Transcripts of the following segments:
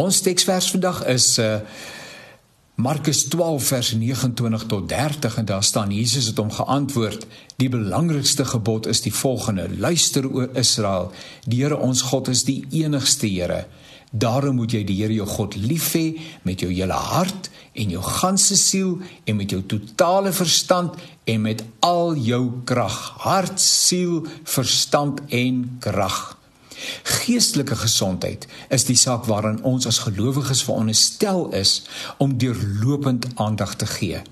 Ons teksvers vandag is uh Markus 12 vers 29 tot 30 en daar staan Jesus het hom geantwoord: Die belangrikste gebod is die volgende: Luister o Israel, die Here ons God is die enigste Here. Daarom moet jy die Here jou God lief hê met jou hele hart en jou ganse siel en met jou totale verstand en met al jou krag, hart, siel, verstand en krag. Geestelike gesondheid is die saak waaraan ons as gelowiges veronderstel is om deurlopend aandag te gee.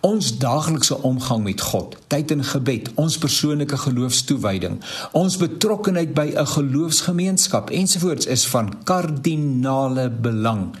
Ons daaglikse omgang met God, tyd in gebed, ons persoonlike geloofstoewyding, ons betrokkenheid by 'n geloofsgemeenskap ensovoorts is van kardinale belang.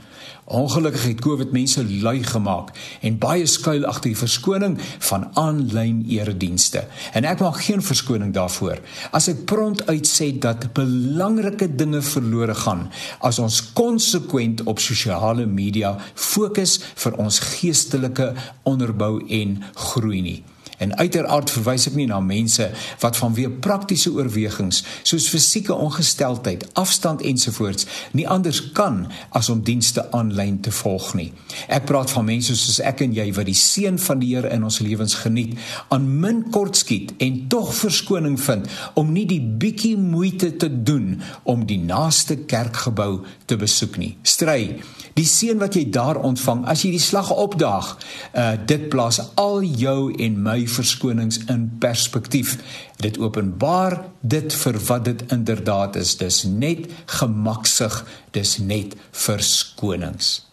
Ongelukkig het COVID mense lui gemaak en baie skuil agter die verskoning van aanlyn eredienste. En ek maak geen verskoning daarvoor. As ek prompt uitsê dat belangrike dinge verlore gaan as ons konsekwent op sosiale media fokus vir ons geestelike onderbou en groei nie. En uiteraard verwys ek nie na mense wat vanweë praktiese oorwegings soos fisieke ongesteldheid, afstand ensovoorts nie anders kan as om dienste aanlyn te volg nie. Ek praat van mense soos ek en jy wat die seën van die Here in ons lewens geniet, aan min kort skiet en tog verskoning vind om nie die bietjie moeite te doen om die naaste kerkgebou te besoek nie. Stry die seën wat jy daar ontvang as jy die slag opdaag, uh, dit plaas al jou en my verskonings in perspektief. Dit openbaar dit vir wat dit inderdaad is. Dis net gemaksig, dis net verskonings.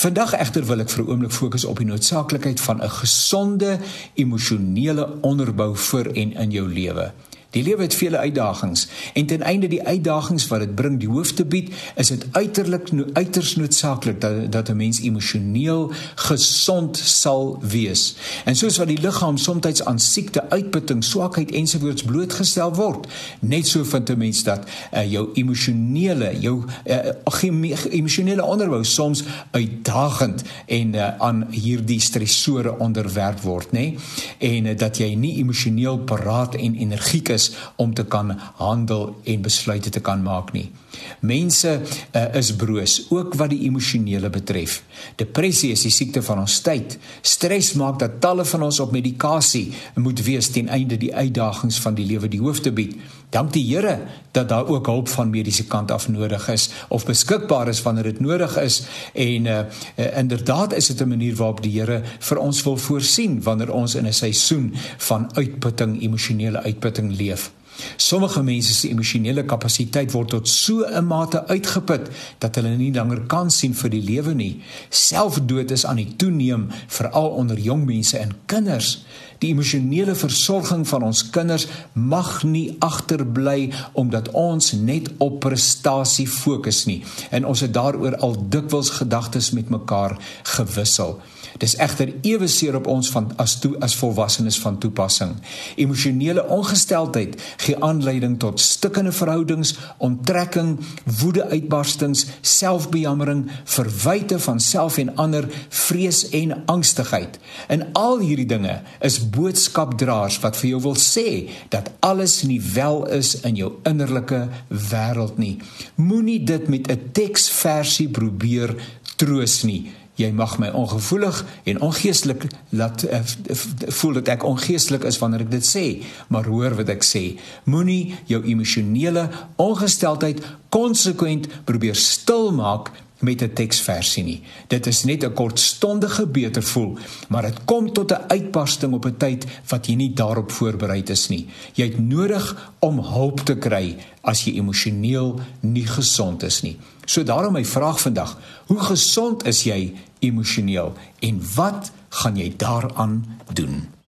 Vandag egter wil ek vir 'n oomblik fokus op die noodsaaklikheid van 'n gesonde emosionele onderbou vir en in jou lewe. Die lewe het vele uitdagings en ten einde die uitdagings wat dit bring die hoof te bied, is dit uiterlik uiters noodsaaklik dat dat 'n mens emosioneel gesond sal wees. En soos wat die liggaam soms aan siekte, uitputting, swakheid ensovoorts blootgestel word, net so vind 'n mens dat uh, jou emosionele, jou uh, emosionele onderbou soms uitdagend en uh, aan hierdie stresore onderwerp word, nê? En uh, dat jy nie emosioneel paraat en energiek is om te kan handel en besluite te kan maak nie. Mense uh, is broos ook wat die emosionele betref. Depressie is die siekte van ons tyd. Stres maak dat talle van ons op medikasie moet wees ten einde die uitdagings van die lewe die hoof te bied. Dank die Here dat daar ook hulp van mediese kant af nodig is of beskikbaar is wanneer dit nodig is en uh, uh, inderdaad is dit 'n manier waarop die Here vir ons wil voorsien wanneer ons in 'n seisoen van uitputting, emosionele uitputting leef. Sommige mense se emosionele kapasiteit word tot so 'n mate uitgeput dat hulle nie langer kan sien vir die lewe nie. Selfdood is aan die toeneem veral onder jong mense en kinders. Die emosionele versorging van ons kinders mag nie agterbly omdat ons net op prestasie fokus nie. En ons het daaroor al dikwels gedagtes met mekaar gewissel. Dis egter ewe seer op ons van as toe as volwassenes van toepassing. Emosionele ongesteldheid gee aanleiding tot stikkende verhoudings, onttrekking, woedeuitbarstings, selfbejammering, verwyte van self en ander, vrees en angstigheid. En al hierdie dinge is boodskapdraers wat vir jou wil sê dat alles nie wel is in jou innerlike wêreld nie. Moenie dit met 'n teksversie probeer troos nie jy mag my ongevoelig en ongeestelik laat uh, voel dat ek ongeestelik is wanneer ek dit sê maar hoor wat ek sê. Moenie jou emosionele ongesteldheid konsekwent probeer stil maak met 'n teksversie nie. Dit is net 'n kortstondige beter voel maar dit kom tot 'n uitbarsting op 'n tyd wat jy nie daarop voorberei is nie. Jy het nodig om hulp te kry as jy emosioneel nie gesond is nie. So daarom my vraag vandag, hoe gesond is jy emosioneel en wat gaan jy daaraan doen?